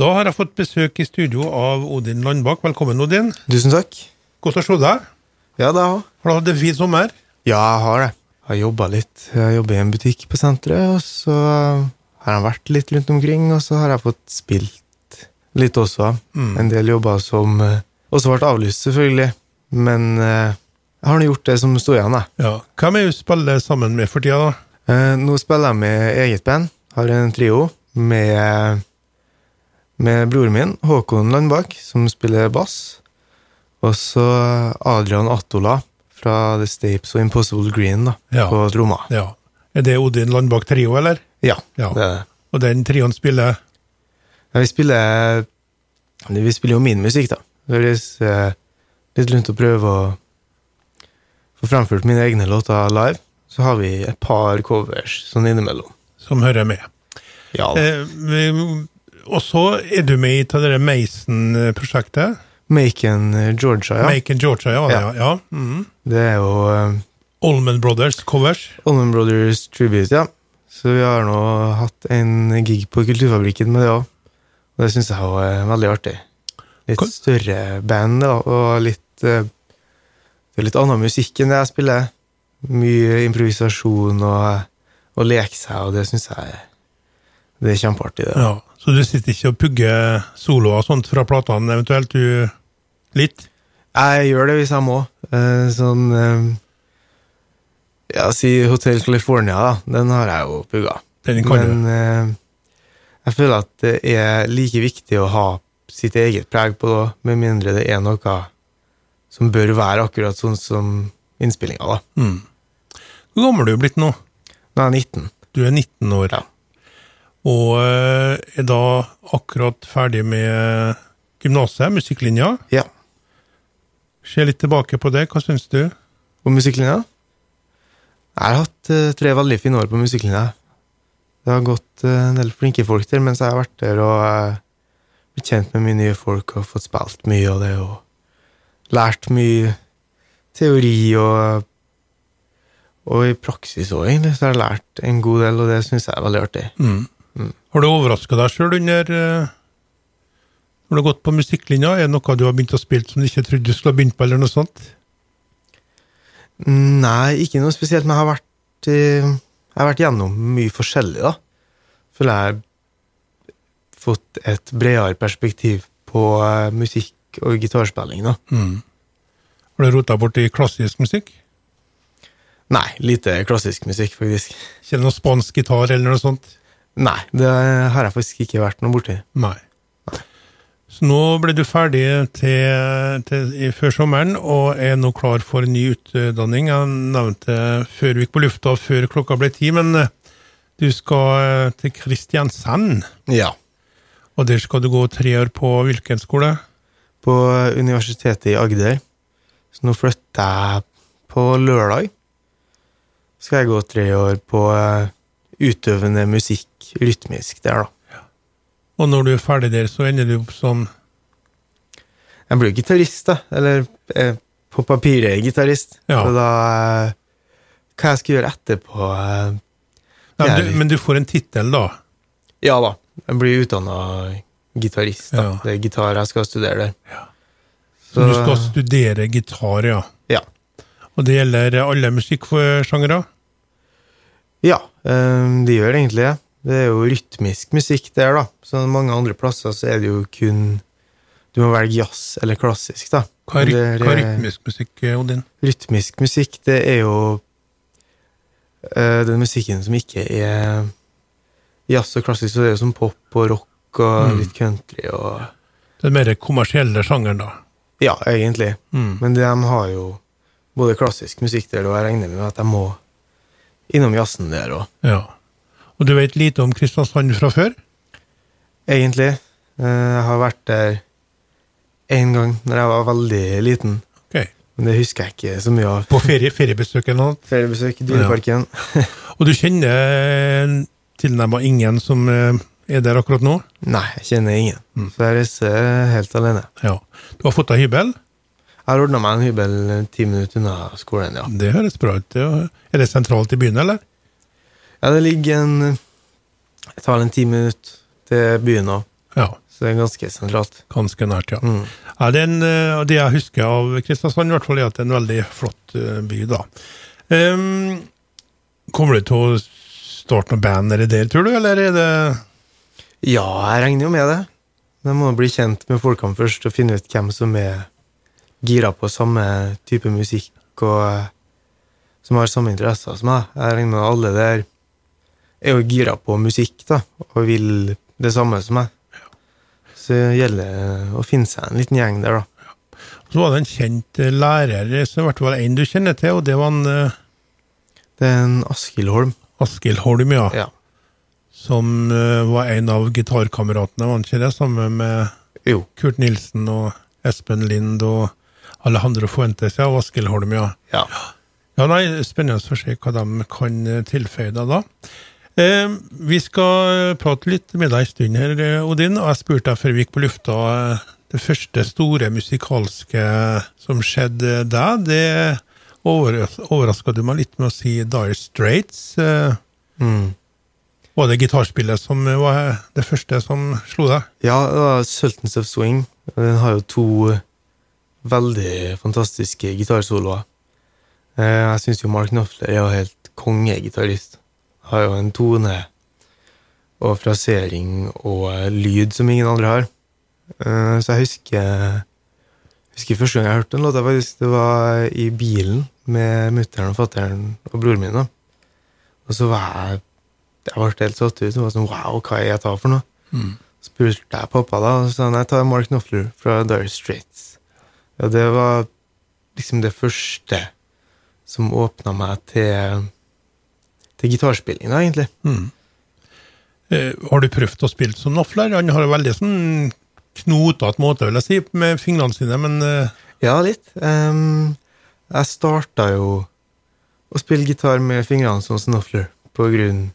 Da har jeg fått besøk i studio av Odin Landbakk. Velkommen, Odin. Tusen takk. Godt å se deg. Ja, det òg. Har du hatt en fin sommer? Ja, jeg har det. Jeg har jobba litt. Jeg jobber i en butikk på senteret, og så har jeg vært litt rundt omkring, og så har jeg fått spilt litt også. Mm. En del jobber som eh, også ble avlyst, selvfølgelig. Men eh, jeg har nå gjort det som sto igjen, jeg. Ja. Hvem er du spiller sammen med for tida, da? Eh, Nå spiller jeg med eget band. Har en trio med, med broren min, Håkon Landbakk, som spiller bass. Og så Adrian Attola fra The Stapes og Impossible Green da, Ja. på tromma. Ja. Er det Odin Landbakk Trio, eller? Ja, Ja. det er det. Og den trioen spiller Ja, vi spiller Vi spiller jo min musikk, da. Det er eh, litt lunt å prøve å få fremført mine egne låter live. Så har vi et par covers sånn innimellom. som hører med. Ja, Eh, vi- og så er du med i det Mason-prosjektet. Macon eh, Georgia, ja. Make in Georgia, ja. Ja. ja. Mhm. Det er jo uh, Allman Brothers covers. Allman Brothers Tribute, ja. Så vi har nå hatt en gig på Kulturfabrikken med det òg. Og det syns jeg var er veldig artig. Litt Hva- større band, da, og litt eh, Det er litt annen musikk enn det jeg spiller. Mye improvisasjon og, og leke seg, og det syns jeg det er kjempeartig. det. Ja. Så du sitter ikke og pugger soloer og sånt fra platene, eventuelt? Du litt? Jeg gjør det hvis jeg må. Eh, sånn eh, Ja, si Hotel California, da. Den har jeg jo pugga. Den kan Men du. Men jeg føler at det er like viktig å ha sitt eget preg på det, med mindre det er noe som bør være akkurat sånn som innspillinga, da. Mm. Hvor gammel er du blitt nå? Nå er jeg 19. Du er 19 år. Ja. Og eh, er da akkurat ferdig med gymnaset, musikklinja. Ja. Se litt tilbake på det. Hva syns du? Om musikklinja? Jeg har hatt eh, tre veldig fine år på musikklinja. Det har gått eh, en del flinke folk der mens jeg har vært der og blitt kjent med mye nye folk og fått spilt mye av det og lært mye teori og og i praksis òg, egentlig, så har jeg lært en god del, og det syns jeg er veldig artig. Mm. Mm. Har du overraska deg sjøl under eh, Når du har gått på musikklinja? Er det noe du har begynt å spille som du ikke trodde du skulle ha begynt på, eller noe sånt? Nei, ikke noe spesielt, men jeg har vært, eh, jeg har vært gjennom mye forskjellig, da. Føler jeg har fått et bredere perspektiv på eh, musikk og gitarspilling, da. Mm. Har du rota borti klassisk musikk? Nei, lite klassisk musikk, faktisk. Ikke noe spansk gitar eller noe sånt? Nei, det har jeg faktisk ikke vært noe borti. Nei. Så nå ble du ferdig til, til, i- før sommeren og er nå klar for ny utdanning. Jeg nevnte før vi gikk på lufta, før klokka ble ti, men eh, du skal eh, til Kristiansand. Ja. Og der skal du gå tre år på hvilken skole? På Universitetet i Agder. Så nå flytter jeg på lørdag. Skal jeg gå tre år på eh, utøvende musikk, rytmisk, der, da. Og når du er ferdig der, så ender du opp som Jeg blir jo gitarist, da. Eller eh, på papiret gitarist. Ja. Så da eh, Hva jeg skal gjøre etterpå eh, er du, Men du får en tittel, da. Ja da. Jeg blir utdanna gitarist. da. Ja. Det er gitar jeg skal studere der. Så du skal studere gitar, ja. Ja. Og det gjelder alle musikksjangere? Ja, de det gjør egentlig det. Det er jo rytmisk musikk der, da. Så mange andre plasser så er det jo kun Du må velge jazz eller klassisk, da. Hva er, ry- Det hva er rytmisk musikk, eh, Odin? Rytmisk musikk, det er jo eh, den musikken som ikke er jazz og klassisk, så det er jo som pop og rock og Mm. litt country og Den mer kommersielle sjangeren, da. Ja, egentlig. Mm. Men de har jo både klassisk musikk der, og jeg regner med at jeg må innom jazzen der òg. Ja. Og du vet lite om Kristiansand fra før? Egentlig. Eh, Jeg har vært der én gang når jeg var veldig liten, Okay. men det husker jeg ikke så mye av. På ferie, feriebesøk eller noe? Feriebesøk i Dyreparken. Og du kjenner tilnærmet ingen som eh, er der akkurat nå? Nei, jeg kjenner ingen. Mm. Så jeg reiser helt alene. Ja. Du har fått deg hybel? Jeg har ordna meg en hybel ti minutter unna skolen, ja. Det høres bra ut. Er det sentralt i byen, eller? Ja, det ligger en Det tar vel en ti minutter til byen òg, Ja. så det er ganske sentralt. Ganske nært, ja. Mm. ja det, en, eh, det jeg husker av Kristiansand, i hvert fall, er at det er en veldig flott eh, by, da. Um, kommer du til å starte noe band nedi der, tror du, eller er det Ja, jeg regner jo med det. Men jeg må bli kjent med folkene først og finne ut hvem som er gira på samme type musikk, og eh, som har samme interesser som meg. Jeg regner med alle der er jo gira på musikk, da, og vil det samme som meg. Så det gjelder å finne seg en liten gjeng der, da. Så var det en kjent eh, lærer, som i hvert fall en du kjenner til, og det var en eh, Det er en Askild Holm. Askild Holm, ja. Ja. Som eh, var en av gitarkameratene, var han ikke det? Sammen med Jo. Kurt Nilsen og Espen Lind og Alejandro Fuentes, ja, og Askild Holm, ja. Ja. Ja, nei, Spennende å se hva de kan eh, tilføye deg da. Eh, vi skal prate litt med deg en stund her, eh, Odin. og Jeg spurte deg før vi gikk på lufta eh, det første store musikalske som skjedde deg. Det overras overraska du meg litt med å si Dire Straits. Eh, Mm. var det gitarspillet som var det første som slo deg? Ja, det var Sultans of Swing. Den har jo to veldig fantastiske gitarsoloer. Eh, Jeg syns jo Mark Knopfler er jo helt kongegitarist. Har jo en tone og frasering og eh, lyd som ingen andre har. Eh, Så jeg husker, husker første gang jeg hørte den låta, faktisk. Det var i bilen med mutter'n og fatter'n og broren min. da. Og så var jeg Jeg ble helt satt ut. og var sånn, Wow, hva er jeg tar for noe? spurte jeg pappa, da, og så sa han jeg tar Mark Knopfler fra Dire Straits. Ja, det var liksom det første som åpna meg til, til gitarspilling, da, egentlig. Eh, har du prøvd å spille som Nafler? Han har veldig sånn knotete måte, vil jeg si, med fingrene sine, men eh, Ja, litt. Um, jeg starta jo å spille gitar med fingrene som Snuffler på grunn,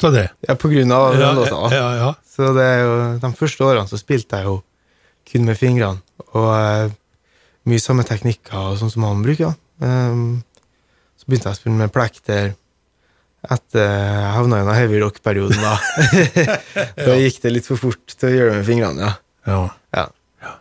ta det. ja, på grunn av den Ja, låta. da. ja, ja. Så det er jo, de første årene så spilte jeg jo kun med fingrene, og eh, mye samme teknikker sånn som han bruker. Um, så begynte jeg å spille med plekter etter jeg havna i en heavy rock-perioden. Da Da gikk det litt for fort til å gjøre det med fingrene, ja. ja. ja.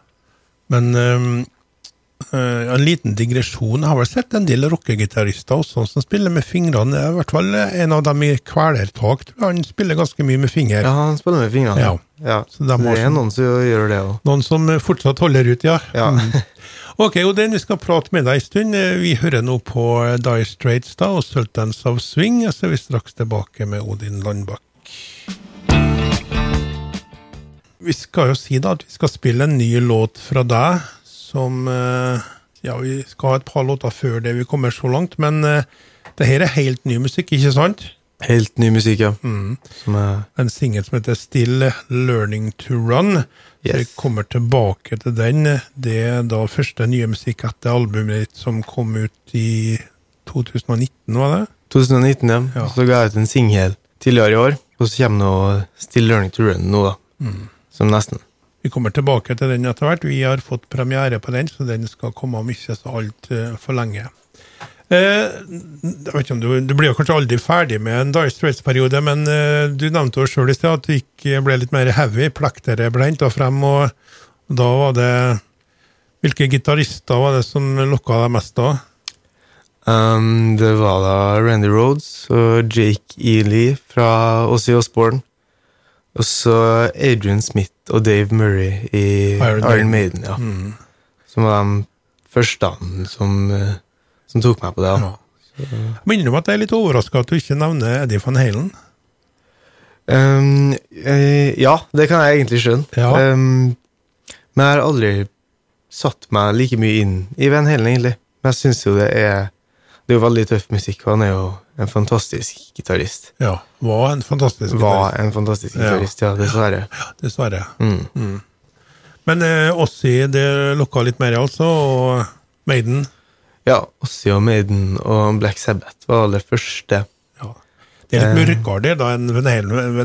Men eh, en liten digresjon. Jeg har vel sett en del rockegitarister også som spiller med fingrene. I hvert fall en av dem i Kvelertak. Han spiller ganske mye med finger. Ja, han spiller med fingrene. Ja. ja. Så de det er som, noen som gjør det òg. Noen som fortsatt holder ut, ja. Ja. Ok, Odin, vi skal prate med deg en stund. Eh, Vi hører nå på Die Straits da, og Sultans of Swing, så er vi straks tilbake med Odin Landbakk. Vi skal jo si da at vi skal spille en ny låt fra deg, som eh, Ja, vi skal ha et par låter før det vi kommer så langt, men eh, det her er helt ny musikk, ikke sant? Helt ny musikk, ja. Mm. Som er En singel som heter Still Learning to Run. Yes. Vi kommer tilbake til den. Det er da første nye musikk etter albumet ditt som kom ut i 2019, var det? 2019, ja. Ja. Så ga jeg ut en singel tidligere i år, og så kommer nå Still Learning to Run nå, da. Mm. Som nesten. Vi kommer tilbake til den etter hvert. Vi har fått premiere på den, så den skal komme om ikke så altfor lenge. Eh, jeg vet ikke om du, du blir jo kanskje aldri ferdig med en Dire Straits-periode, men eh, du nevnte jo sjøl i sted at du ikke ble litt mer heavy. Plektere ble henta frem, og da var det Hvilke gitarister var det som lokka deg mest da? Um, det var da Randy Rhodes og Jake Ely fra Ossie Osborne. Og så Adrian Smith og Dave Murray i Iron Iron, Maiden. Ja. Mm. Som var de første som, eh, som tok meg på det. Ja. Ja. Jeg minner om at jeg er litt overraska at du ikke nevner Eddie van Halen. Um, eh, ja, det kan jeg egentlig skjønne. Ja. Um, men jeg har aldri satt meg like mye inn i Van Halen, egentlig. Men jeg syns jo det er Det er jo veldig tøff musikk, og han er jo en fantastisk gitarist. Ja, var en fantastisk Var en fantastisk Ja. gitarist, ja, dessverre. Ja, dessverre. Mm. Men eh, Ossi, det lokka litt mer, altså, og Maiden Ja, Ossie og Maiden og Black Sabbath var det første. ja. Det er litt Eh. mørkere det, da. enn Van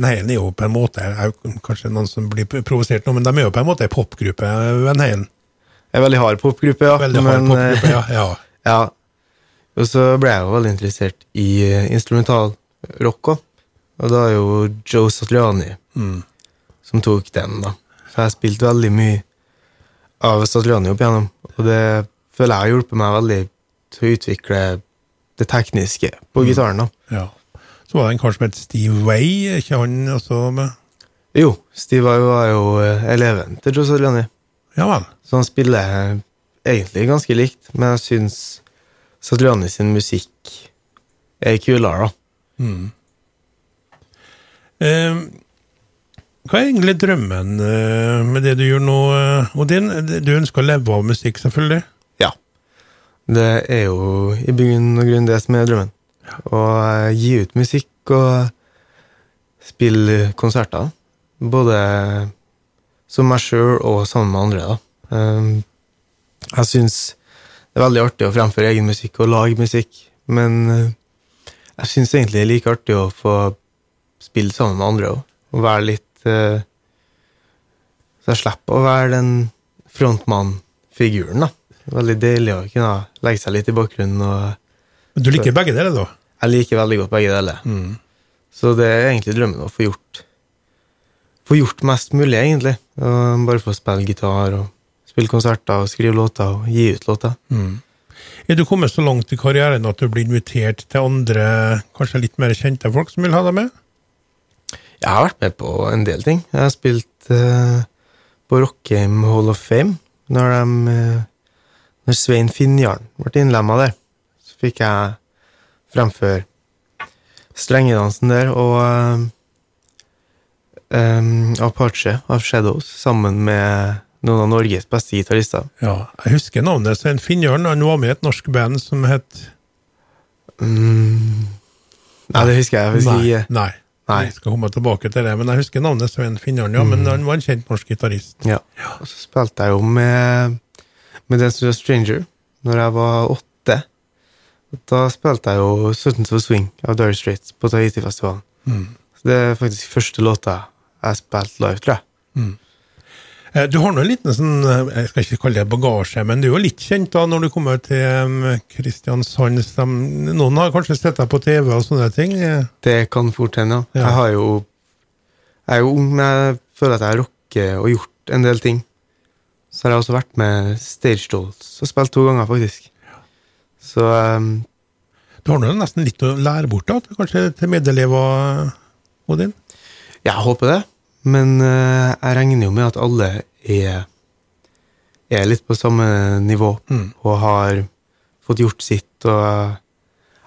Halen, er jo på en måte er jo Kanskje noen som blir provosert nå, men de er jo på en måte en popgruppe, Van Halen. En veldig hard popgruppe, ja. Veldig hard men, eh, popgruppe, ja. ja. ja. Og så ble jeg jo veldig interessert i instrumentalrock instrumental rock òg. Og da er jo Joe Satriani Mm. som tok den, da. For jeg har spilt veldig mye av Satriani opp igjennom, og det føler jeg har hjulpet meg veldig til å utvikle det tekniske på gitaren. da. Ja. Så var det en kar som het Steve Way, er ikke han også med? Jo, Steve Way var jo eh, eleven til Joe Satriani, Ja vel. så han spiller egentlig ganske likt, men jeg syns Satriani sin musikk er kulere, da. Eh, hva er egentlig drømmen eh, med det du gjør nå, Og din, Du ønsker å leve av musikk, selvfølgelig? Det er jo i bunn og grunn det som er drømmen. Å eh, gi ut musikk og spille konserter. Både som meg sjøl og sammen med andre. da. Um, Jeg syns det er veldig artig å fremføre egen musikk og lage musikk, men eh, jeg syns egentlig det er like artig å få spille sammen med andre òg. Og være litt eh, Så jeg slipper å være den frontmann-figuren, da. Veldig deilig å kunne legge seg litt i bakgrunnen. og Du liker begge deler, da? Jeg liker veldig godt begge deler. Så det er egentlig drømmen å få gjort Få gjort mest mulig, egentlig. Og bare få spille gitar og spille konserter og skrive låter og gi ut låter. Er du kommet så langt i karrieren at du blir invitert til andre, kanskje litt mer kjente folk som vil ha deg med? Jeg har vært med på en del ting. Jeg har spilt uh, på Rockheim Hall of Fame når, de, eh, når Svein Finjarn ble innlemma der. Så fikk jeg fremføre strengedansen der og em, Apache av Shadows sammen med noen av Norges beste gitarister. Ja, jeg husker navnet Svein Finnjørn. Han var med i et norsk band som het Mm. Nei, det husker jeg. husker Nei. Nei. Nei. Jeg skal komme tilbake til det, men jeg husker navnet Svein Finnjørn, ja. Men han var en kjent norsk gitarist. Ja. Og så spilte jeg jo med, med Dance to a Stranger når jeg var åtte. Da spilte jeg jo Sultans of Swing av Dire Straits på Tahiti-festivalen. Så det er faktisk første låta jeg spilte live, tror jeg. Mm. Du har nå en liten sånn, eh, jeg skal ikke kalle det bagasje, men du er jo litt kjent da når du kommer til Kristiansand. Noen har kanskje sett deg på TV og sånne ting. Eh, Det kan fort hende, ja. Jeg har jo Jeg er jo ung, men jeg føler at jeg har rocket og gjort en del ting. Så har jeg også vært med Stage Dolls og spilt to ganger, faktisk. Så um, Du har nå nesten litt å lære bort da, kanskje til medelever, Odin? Jeg håper det, men uh, jeg regner jo med at alle er, er litt på samme nivå og har fått gjort sitt. Og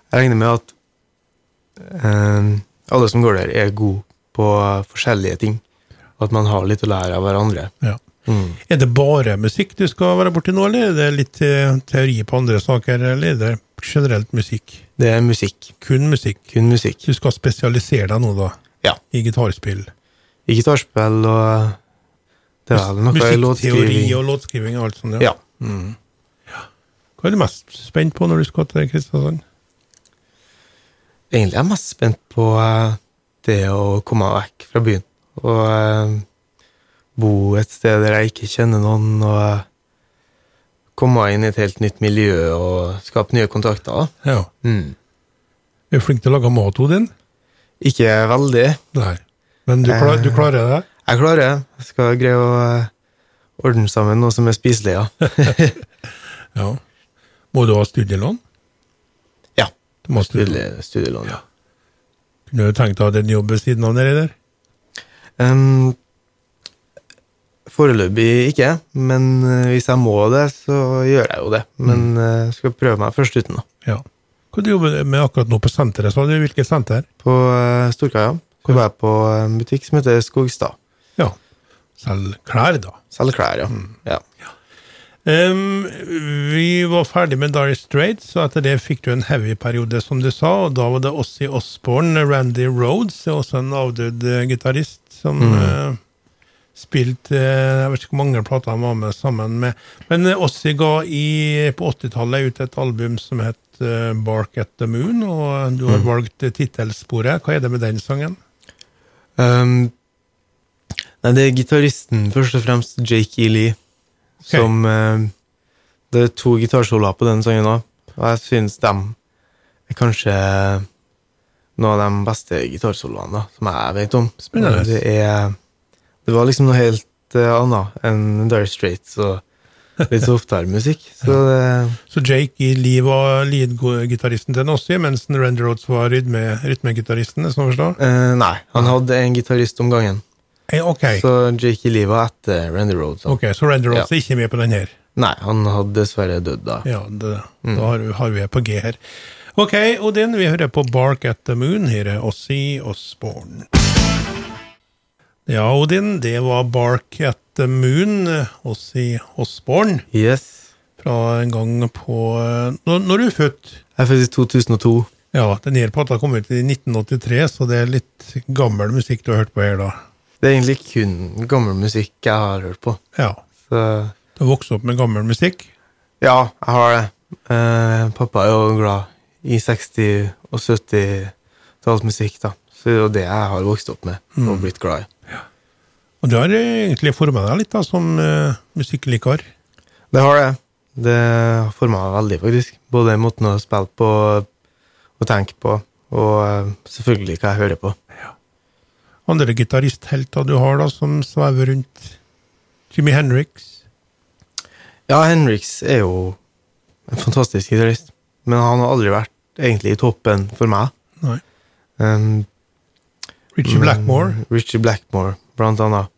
jeg regner med at eh, alle som går der, er gode på forskjellige ting. Og at man har litt å lære av hverandre. Ja. Mm. Er det bare musikk du skal være borti nå, eller er det litt eh, teori på andre saker, eller er det generelt musikk? Det er musikk. Kun musikk. Kun musikk. Du skal spesialisere deg nå, da, Ja. i gitarspill. I gitarspill og Det er vel noe i Musikkteori låtskriving. og låtskriving og alt sånt. Ja. Ja. Hva er du mest spent på når du skal til Kristiansand? Egentlig er jeg mest spent på eh, det å komme vekk fra byen. Og eh, bo et sted der jeg ikke kjenner noen, og komme inn i et helt nytt miljø og skape nye kontakter. Ja. Mm. Er du flink til å lage mat, Odin? Ikke veldig. Nei. Men du, klar, du klarer det? Jeg klarer det. Jeg skal greie å eh, ordne sammen noe som er spiselig, ja. Ja. Må du ha studielån? ja. Du må studielån. Studielån. Ja. Kunne du tenkt deg å ha en jobb ved siden av nedi der? Um, Foreløpig ikke, men eh, hvis jeg må det, så gjør jeg jo det. Men eh, jeg skal prøve meg først uten, da. Ja. Hva du jobber med akkurat nå på senteret, sa du? Hvilket senter? På uh, Storkaia var jeg på en butikk som heter Skogstad. Ja. Selger klær, da. Selger klær, ja. ja. Um, vi var ferdig med Dire Straits, så etter det fikk du en heavy periode, som du sa, og da var det Ossie Osborne, Randy Rhodes, også en avdød eh, gitarist, som mm. spilte eh, Jeg vet ikke hvor mange plater han var med sammen med. Men Ossi Ossie ga i, på 80-tallet ut et album som het eh, Bark at the Moon, og du har valgt eh, tittelsporet. Hva er det med den sangen? Um, nei, det er gitaristen, først og fremst Jake E. Lee, som uh, Det er to gitarsoloer på den sangen òg, og jeg syns dem er kanskje noen av de beste gitarsoloene som jeg vet om. Spennende. Det, er, det var liksom noe helt uh, annet enn Dire Straits og litt softere musikk. Så ja. Så Jake Lee var lead-gitaristen til Nossi, mens Randy Rhodes var rytmegitaristen? sånn eh, Nei, han hadde en gitarist om gangen. Eh, okay. Så Jakey Lee var etter Randy Rhodes. da. ok, så Randy Rhodes er ikke med på den her? Nei, han hadde dessverre dødd da. Ja, det, da har, vi- har vi på G her. Ok, Odin, vi hører på Bark at the Moon. Her er Ossi Osborne. Ja, Odin, det var Bark at the Moon, Ossi Osborne, Yes. fra en gang på Når, når er du født? Jeg er født i 2002. Ja, den her plata kom ut i 1983, så det er litt gammel musikk du har hørt på her, da. Det er egentlig kun gammel musikk jeg har hørt på. Ja. Så Du har vokst opp med gammel musikk? ja, jeg har det. Eh, pappa er jo glad i 60- og 70-tallsmusikk, da. Så det er jo det jeg har vokst opp med og blitt glad i. Og du har egentlig forma deg litt da, som uh, musikklikar? Det har det. Det har forma meg veldig, faktisk. Både måten å spille på og tenke på, og uh, selvfølgelig hva jeg hører på. Andre gitaristhelter du har, da, som svever rundt? Jimmy Henriks? Ja, Henriks er jo en fantastisk gitarist, men han har aldri vært egentlig i toppen for meg. Nei. Um, Richie Blackmore? Richie Blackmore, blant annet,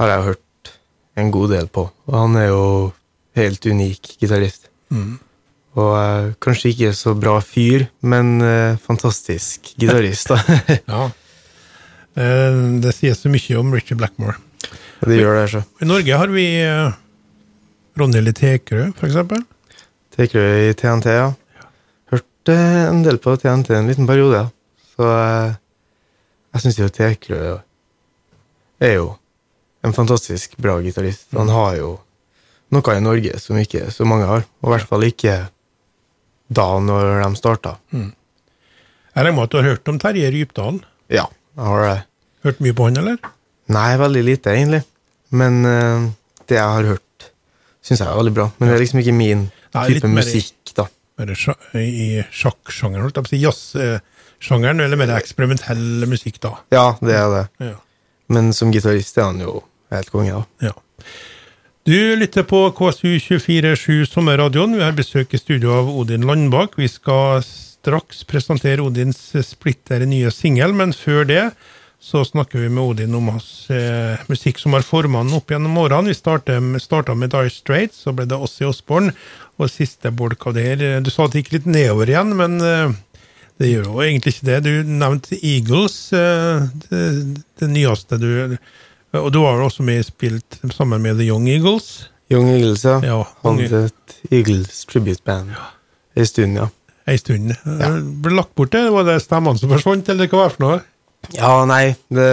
har jeg hørt en god del på. Og han er jo helt unik gitarist. Mm. Og uh, kanskje ikke så bra fyr, men uh, fantastisk gitarist, da. Ja. Eh, det sies så mye om Richie Blackmore. det gjør det, så. I Norge har vi Ronny Tekerø, eksempel. Tekerø i TNT, ja. Hørte en del på TNT en liten periode, ja. Så jeg syns jo Tekerø er jo en fantastisk bra gitarist. Han har jo noe i Norge som ikke så mange har, og i hvert fall ikke da når de starta. Jeg regner med at du har hørt om Terje Rypdal? Ja, jeg har det. Hørt mye på han, eller? Nei, veldig lite, egentlig. Men uh, det jeg har hørt, syns jeg er veldig bra. Men det er liksom ikke min Nei, type mer i- musikk, da. Mer i sjakksjangeren, holdt jeg på å si. Jazzsjangeren, eller mer eksperimentell musikk, da. Ja, det er det. Ja. Men som gitarist er han jo helt konge, da. Ja. Du lytter på KSU247 Sommerradioen. Vi har besøk i studio av Odin Landbakk. Vi skal straks presentere Odins splitter nye singel, men før det så snakker vi med Odin om hans eh, musikk som har forma han opp gjennom årene. Vi starta med Dire Straits, så ble det Ossie Osborne, og siste bolk av det her Du sa at det gikk litt nedover igjen, men eh, det gjør jo egentlig ikke det. Du nevnte Eagles, eh, det, det nyeste du Og du var jo også med spilt sammen med The Young Eagles. Young Eagles, ja. Ja, Han unge- hadde et Eagles tribute band Ei stund, ja. Ei stund. Ja. Ble lagt bort, det? Var det stemmene som forsvant, eller hva var det for noe? Ja, nei, det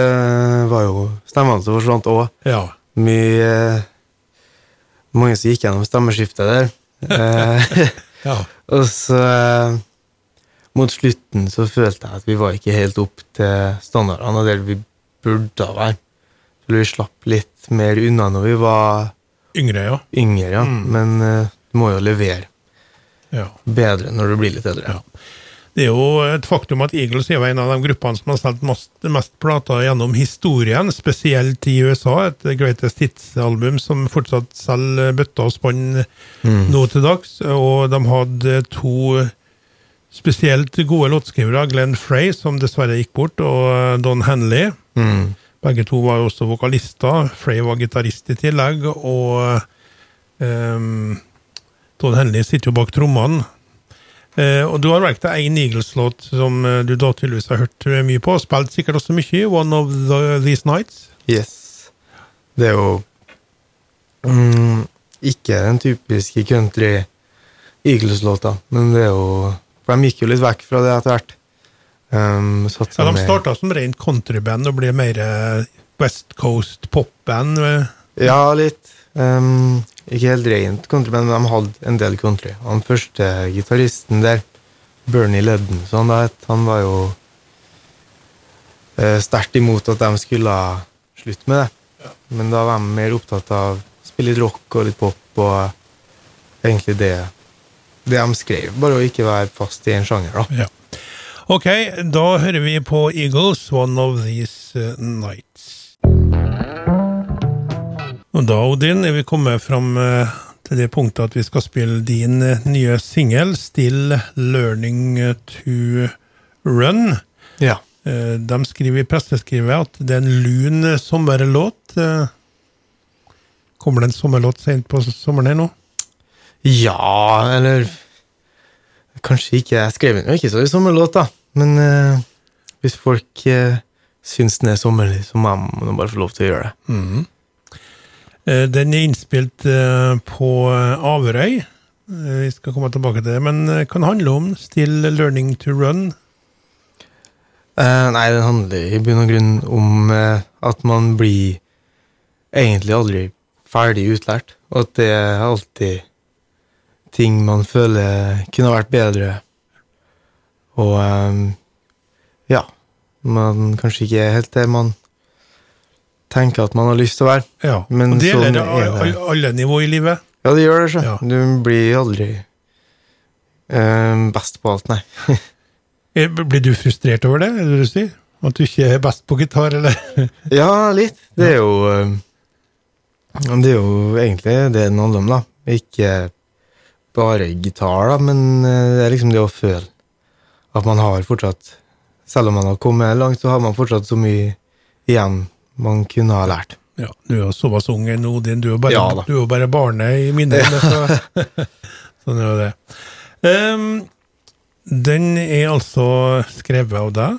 var jo stemmene som forsvant òg. Ja. Mye eh, Mange som gikk gjennom stemmeskiftet der. Eh, ja. og så eh, Mot slutten så følte jeg at vi var ikke helt opp til standardene og der vi burde være. Så vi slapp litt mer unna når vi var Yngre, ja. yngre, ja. Men eh, du må jo levere ja. bedre når du blir litt eldre. Ja. Det er jo et faktum at Eagles er en av de gruppene som har solgt mest, mest plater gjennom historien, spesielt i USA. Et Greatest Hits-album som fortsatt selger bøtter og spann nå til dags. Og de hadde to spesielt gode låtskrivere, Glenn Frey, som dessverre gikk bort, og Don Henley. Mm. Begge to var jo også vokalister. Frey var gitarist i tillegg, og um, Don Henley sitter jo bak trommene. Uh, og du har valgt deg én Eagles-låt som eh, du da tydeligvis har hørt eh, mye på, spilt sikkert også mye, One of the, These Nights. Yes. Det er jo mm, ikke den typiske country Eagles-låta, men det er jo For de gikk jo litt vekk fra det etter hvert. Um, Ja, de starta som rent countryband og ble mer eh, West Coast popband. eh. Ja, litt. Um, ikke helt rent country, men de hadde en del country. Han første gitaristen der, Bernie Ledden, så han, het, han var jo eh, sterkt imot at de skulle slutte med det. Men da var de mer opptatt av å spille litt rock og litt pop, og egentlig det, det de skrev. Bare å ikke være fast i en sjanger, da. Ja. Ok, da hører vi på Eagles, One of These eh, Nights. Og da, Odin, er vi kommet fram eh, til det punktet at vi skal spille din eh, nye singel, 'Still Learning to Run'. Ja. De skriver i presseskrivet at det er en lun sommerlåt. Kommer det en sommerlåt sent på sommeren her nå? Ja, eller Kanskje ikke. Jeg skrev den jo ikke så i sommerlåt, da. Men eh, hvis folk eh, syns den er sommerlig, så må man bare få lov til å gjøre det. Mm. Den er innspilt eh, på eh, Averøy. Vi skal komme tilbake til det, men kan kan handle om Still Learning to Run. Uh, nei, den handler i bunn og grunn om uh, at man blir egentlig aldri ferdig utlært, og at det er alltid ting man føler kunne vært bedre. Og um, ja, man kanskje ikke er helt der man tenker at man har lyst til å være. Ja, Men og det sånn gjelder er det. alle, alle nivå i livet. Ja, det gjør det, så. Ja. Du blir aldri um, best på alt, nei. Eh, Blir du frustrert over det, er det det du sier? At du ikke er best på gitar, eller? Ja, litt. Det er jo um, Det er jo egentlig det den handler om, da. Ikke bare gitar, da, men eh, det er liksom det å føle at man har fortsatt Selv om man har kommet langt, så har man fortsatt så mye igjen man kunne ha lært. Ja, du er jo såpass ung ennå, Odin. Du er bare, Ja du er bare barnet i minnet. Ja. Så. sånn er det. Um, den er altså skrevet av deg.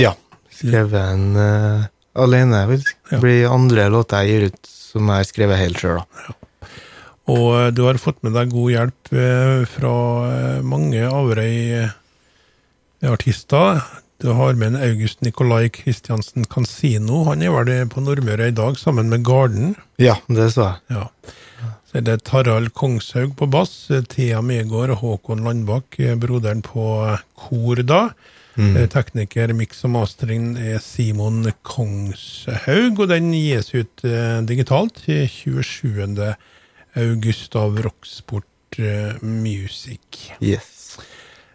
Ja. Skrevet en uh, alene. det Ja. bli andre låter jeg gir ut som jeg har skrevet helt sjøl, da. Og eh, du har fått med deg god hjelp eh, fra eh, mange Averøy-artister. Du har med en August Nikolai Kristiansen Cansino. Han er vel på Nordmøre i dag, sammen med Garden. Ja, det så jeg. Ja. Så er det Tarald Kongshaug på bass, Thea Megård og Håkon Landbakk, broderen på kor da. Mm. Tekniker, mix og mastering er Simon Kongshaug, og den gis ut digitalt i 27. august av Rocksport eh, Music. Yes.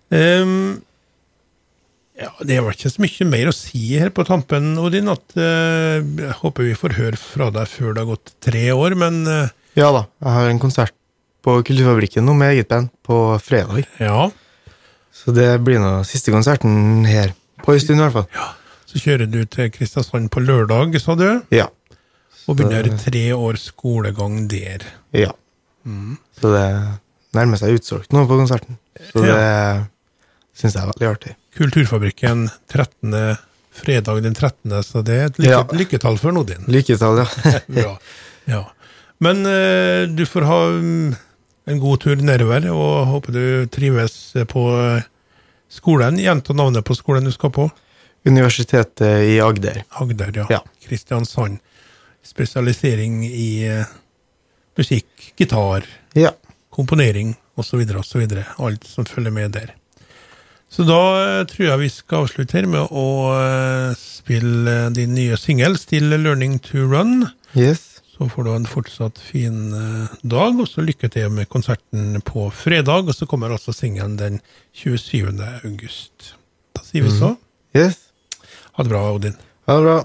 Um, ja, det var ikke så mye mer å si her på tampen, Odin. At, uh, jeg håper vi får høre fra deg før det har gått tre år, men uh, Ja da, jeg har en konsert på Kulturfabrikken nå med eget band på fredag. ja. Så det blir nå siste konserten her. På en stund, i hvert fall. Ja. Så kjører du til Kristiansand på lørdag, sa du, Ja. Og begynner tre års skolegang der. ja. Mm. Så det nærmer seg utsolgt nå på konserten. Så det syns jeg er veldig artig. Kulturfabrikken 13. fredag den 13., så det er et lykke, Ja. lykketall for Nodin. Lykketall, ja. Bra. Ja. Men uh, du får ha mm, en god tur nedover, og håper du trives på eh, skolen. Gjenta navnet på skolen du skal på. Universitetet i Agder. Agder, ja. Ja. Kristiansand. Spesialisering i eh, musikk, gitar, Ja. komponering osv. osv. Alt som følger med der. Så da eh, tror jeg vi skal avslutte her med å eh, spille din nye singel, 'Still Learning to Run'. Yes. Så får du en fortsatt fin dag, og så lykke til med konserten på fredag. Og så kommer altså singelen den 27. august. Da sier vi så. Yes. Ha det bra, Odin. Ha det bra.